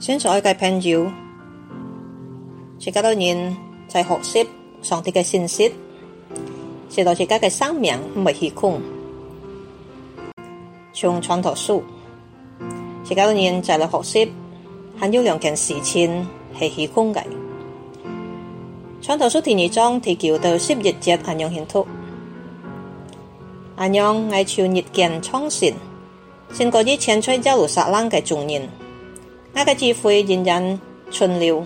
先择爱嘅朋友，而家多人在学习上帝嘅信息，知到自己嘅生命唔系虚空。从创托书，而家多人在嚟学习，很有两件事情系虚空嘅。创托书第二章提叫到十一节阿用献托，阿勇爱求日见创新，先过于千锤交卢沙冷嘅众人。那个智慧人人存留，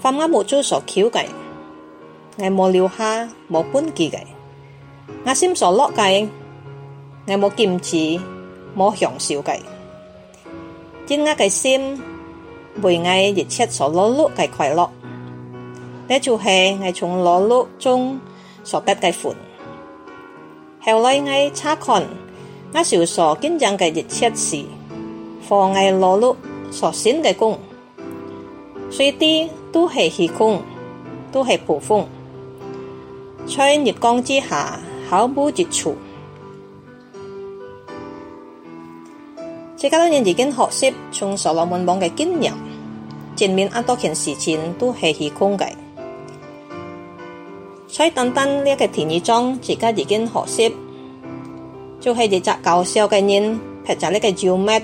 凡我冇做所巧计，我冇留下冇根基计，我心所乐计，我冇坚持冇享受计。因我嘅心为爱一切所乐乐计快乐，呢就系我从劳碌中所得嘅福。后来我查看，我所说经正嘅一切事，何爱劳碌。所选嘅讲，水滴都是虚空，都是布风，在月光之下毫不足取。而家都已经学习从《罗门王嘅经验，前面阿多件事情都是虚空嘅。在等等呢个田二中，自家已经学习，就系日只搞笑嘅人拍咗呢个照麦。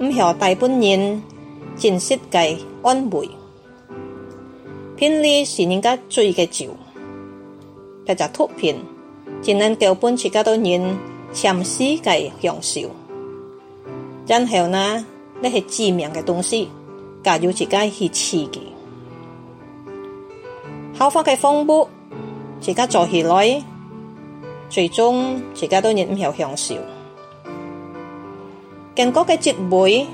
唔学大本愿，真设计安慰，偏利是人家醉嘅酒，佢就脱偏，只能叫本自己多人沉思嘅享受。然后呢，那些致命的东西，假如自己去刺激。好方嘅风波，自己做起来，最终自己都人唔有享受。更有嘅机会，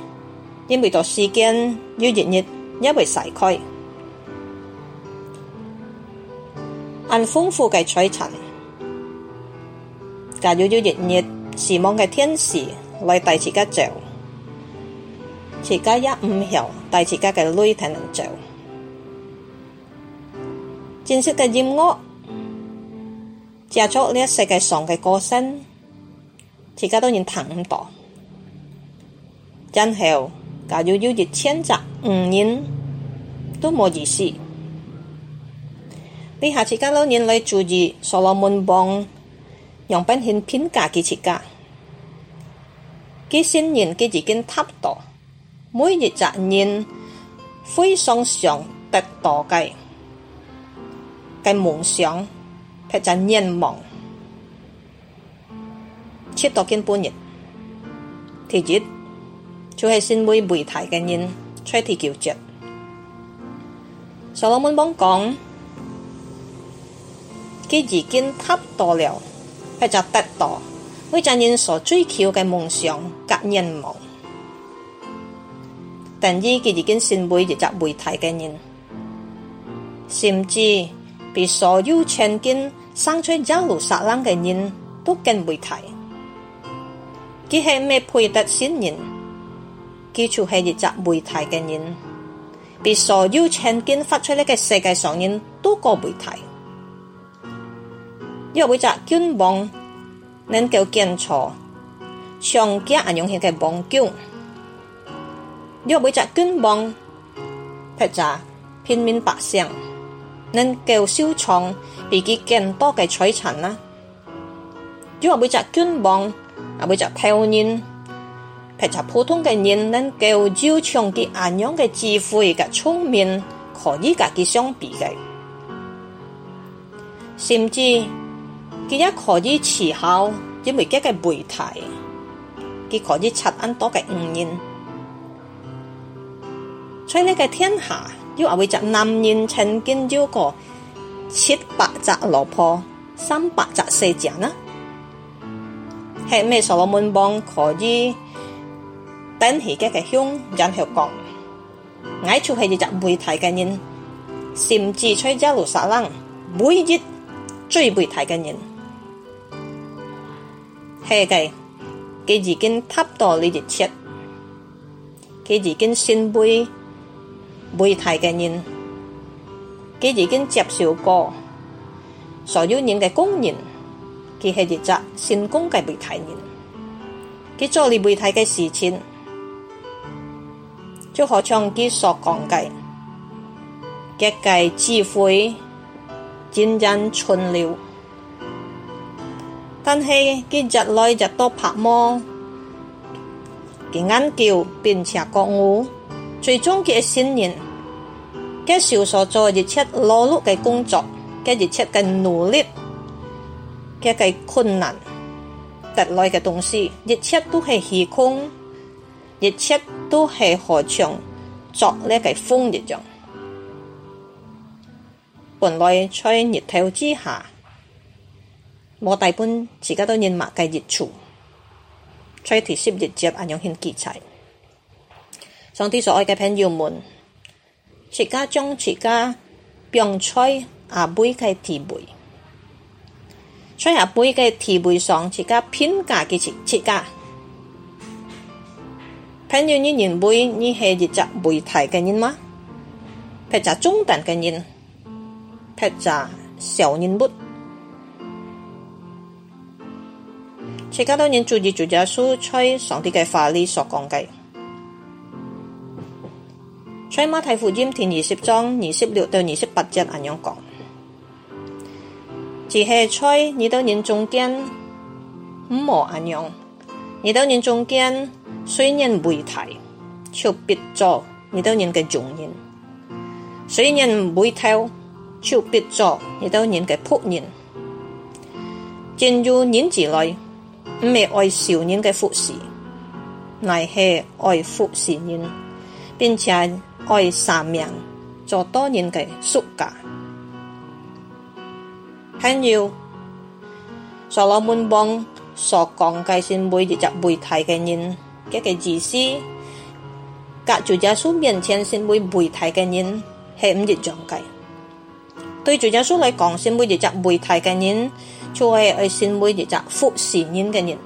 因为个时间要日日因为晒开，按丰富嘅储存，加如要日日希望嘅天使来第次嘅做，自家也唔少第次家嘅累才能做，正式嘅任务，接咗呢一世界上嘅歌声，自家都然腾唔到。真后，假如有一千只五人，都冇意思。你下次教老人嚟注意，所罗门帮杨品献评价几设架？佢新人佢已经吸毒，每月集人灰常常得度计，佢梦想，劈就愿望，七到几半日？第一。就系先为媒体嘅人出题求职所罗门帮讲佢已经得到了一只得到一只人所追求嘅梦想同愿望但于佢已经成为一只媒体嘅人甚至被所有曾经生出一路杀狼嘅人都跟媒体。佢系咩配得先人基础系一集媒体嘅人，比所有曾经发出嚟嘅世界上人多个媒体。若果每集肩望能够健壮，长脚系用佢嘅膀胱；若果每集肩望劈诈片面白相，能够收藏比佢更多嘅财产啦。若果每集肩望，啊会集跳人。排除普通嘅人，能够招长嘅安样嘅智慧嘅聪明，可以同佢相比嘅。甚至佢一可以思考一每家嘅媒体，佢可以拆很多嘅语言。在呢个天下，有话会就男人曾经有过七百只老婆，三百只细象呢？系咩？所罗门王可以。等起家嘅兄引佢讲：，我出系一只背台嘅人，甚至在遮路上每日追媒体嘅人。系嘅，佢已经吸到你啲钱，佢已经先背媒体嘅人，佢已经接受过所有人嘅公认，佢系一只成功嘅媒体人，佢做你媒体嘅事情。就好像佢所讲计，嘅计智慧渐渐存了，但系佢日来日多拍摩，佢眼角并且觉悟，最终嘅信念，佢所做一切劳碌嘅工作，佢一切嘅努力，佢嘅困难，得来嘅东西，一切都系虚空。一切都系何像作呢个风一样。本来在日头之下，我大本自家都认埋嘅热处，在退湿热热，阿用献结材。上帝所爱嘅朋友们，自家将自家病在下妹嘅地位，在下妹嘅地位上，自家偏架嘅自家。朋友你认为你是一只背台的人吗？一个中等的人，一个小人物。他家人住嘅住家厝，在上帝嘅话里所讲嘅，在马太福音第二十章二十六到二十八节安样讲，只系在你到人中间唔好安样，你到人中间。所以人唔会睇，就别做你都年嘅穷人；所以人唔会跳，就别做你都年嘅仆人。进入人字内，唔系爱少人嘅服侍，乃系爱服侍人，并且爱生命，做多年嘅属格。还有，所罗门王所讲嘅是每会入媒体嘅人。一个自私隔住耶稣面前先会媒体嘅人系唔易讲解。对住耶稣嚟讲，先会一只媒体嘅人，就系爱先会一作服侍人嘅人，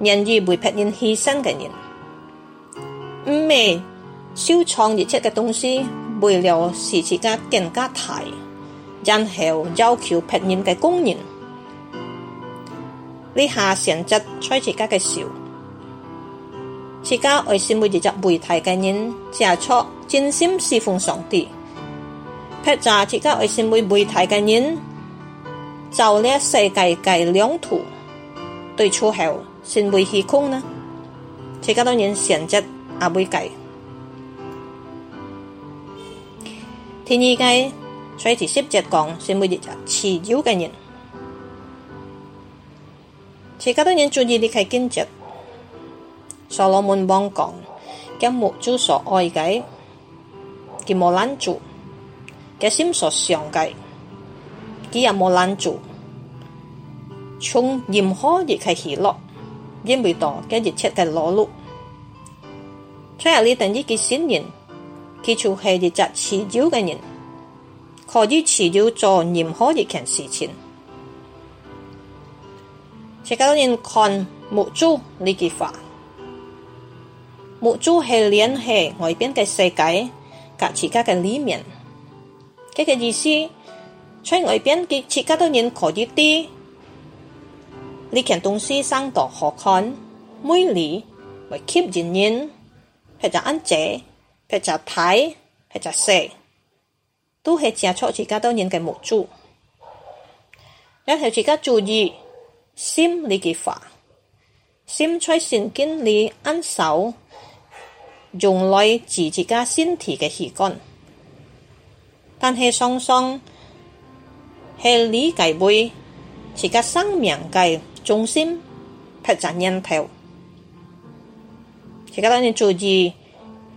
愿意为别人牺牲嘅人。唔咩烧创一出嘅东西，为了使自己更加大，然后要求别人嘅公义，呢下成只差自间嘅少。自家爱心每跌入媒体嘅人，就错真心侍奉上帝；撇渣自家爱心每媒体嘅人，照亮世界嘅两途，对出后心会虚空呢？这家多人选择也贝教，第二嘅再仔细讲，心每一入持久嘅人，这家多人注意你睇经济。所罗门王讲：，今冇做所爱嘅，佢冇攔住；，佢心所想嘅，佢也冇拦住。从任何一開起落，因為到今日出嘅露。最后你等呢個新人，佢就係一隻持久嘅人，可以持久做任何一件事情。而家人看冇做呢句话。木珠系连系外边嘅世界，甲自家嘅里面。这嘅意思，在外边嘅自家都人可啲啲，你件东西生到好看、美丽，咪吸引人。佢就者，佢就睇，佢就食，都系接触自家都人嘅木珠。你喺自家注意心呢嘅话，心在瞬间你安守。用来治自家身体嘅器官，但系双双系理解为自己生命嘅中心，拍展念头。自家当你注意，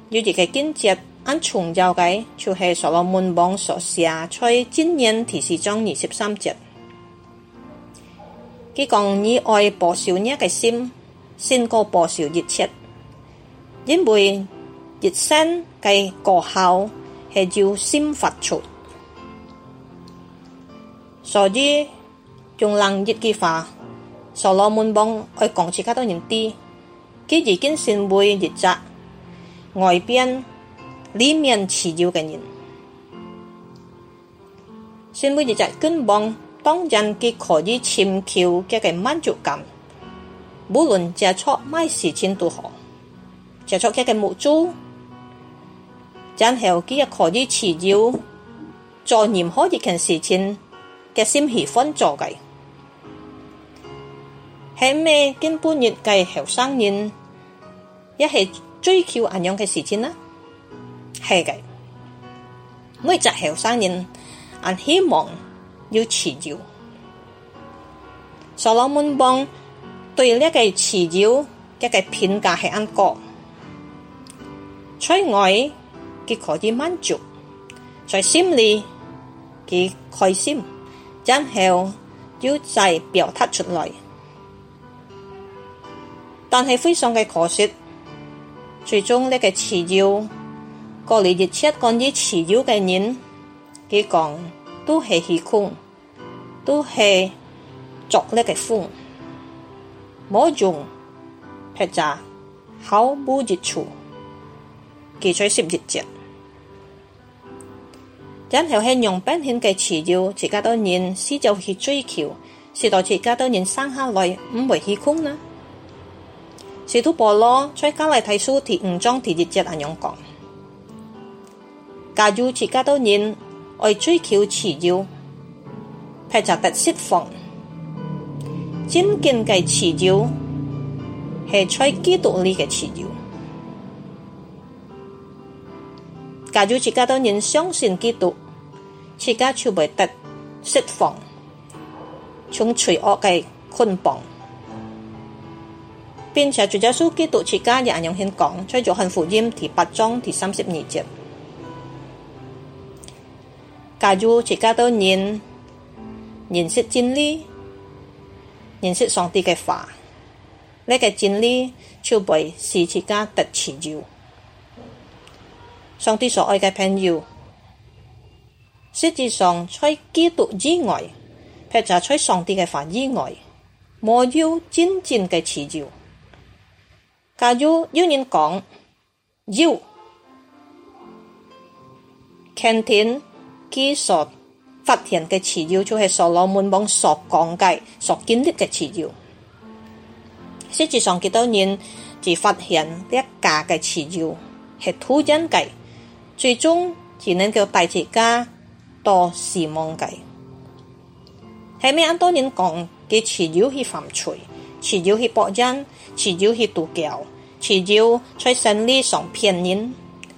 有一个经节，按重要嘅就系《所罗门王所写在箴言第四章二十三节》，佢讲你爱不少嘢嘅心，胜过不小一切。因为熱身嘅过后，係要先发出，所以用冷一嘅话，所罗门幫佢讲住嗰多人啲，佢已经先为熱扎外边里面持有嘅人，先为熱責根幫当然佢可以尋求嘅嘅满足感，无论接触咩事情都好。就作佢嘅木珠，然后佢又可以持耀做任何一件事情嘅心喜欢做嘅。系咩？今半夜嘅后生人，一系追求咁样嘅事情呢？系嘅。每只后生人，俺希望要持耀。所罗门帮对呢个持耀嘅嘅评价系安个？在外，佢可以满足，在心里，佢开心，然后要再表达出来。但系非常嘅可惜，最终呢个辞要过嚟，而且关于辞要嘅人，佢讲都系虚空，都系作呢个风，冇用，撇真好无益处。佢在涉猎着，然后喺用保险嘅辞要，自家多人先就去追求，是当自家多人生下来唔会去空啦。是土婆罗在家嚟睇书第五章第杂节阿样讲，假如自家多人爱追求辞要，怕就得释放，真正嘅辞要系在基督里嘅辞要。假如自家都人相信基督，自家就得释放，从罪恶的捆绑，并且主家书，基督自家也用用讲，在约翰福音第八章第三十二节。假如自家都人认识真理，认识上帝的话，那个真理就使自家得成就。上帝所愛嘅朋友，实际上在基督之外，或者在上帝嘅範圍外，沒有真正嘅自由。假如有人講，有，今天佢所發現嘅自由，就系所羅門王所講嘅、所經歷嘅自由。实际上幾多人就發現一假嘅自由係突然嘅？最终只能叫大企家多事忘计。系咩咁多人讲嘅传销系犯罪？传销系博人，传销系渡桥，传销在心理上骗人，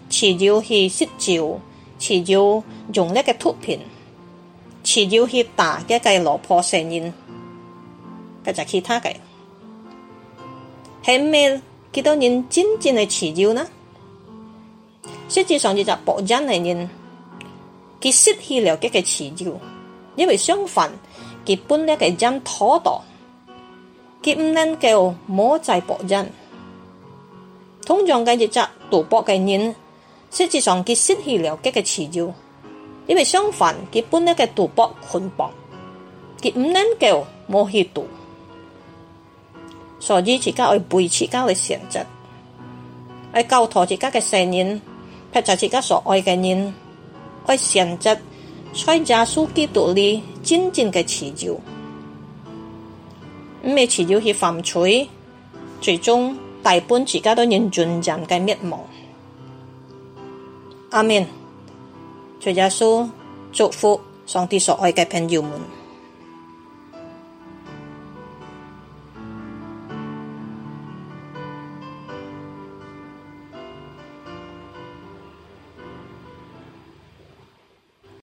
传销系失照，传销用力个脱贫，传销系打一计落魄成人，嗰就其他嘅。系咩几多人真正系传销呢？实际上就搏人嘅人，佢失去了佢嘅自由，因为相反佢本呢嘅人妥当，佢唔能够摸在人。通常嘅就赌博嘅人，实际上佢失去了佢嘅自由，因为相反佢本呢嘅赌博捆绑，佢唔能够摸去赌，所以自家会背自家会选择，系教徒自家嘅善人。撇在自家所爱嘅人，佢上集崔耶稣基督里真正嘅持久，咁咩持久去犯错，最终大半自家都认全人嘅灭亡。阿门！崔耶稣祝福上帝所爱嘅朋友们。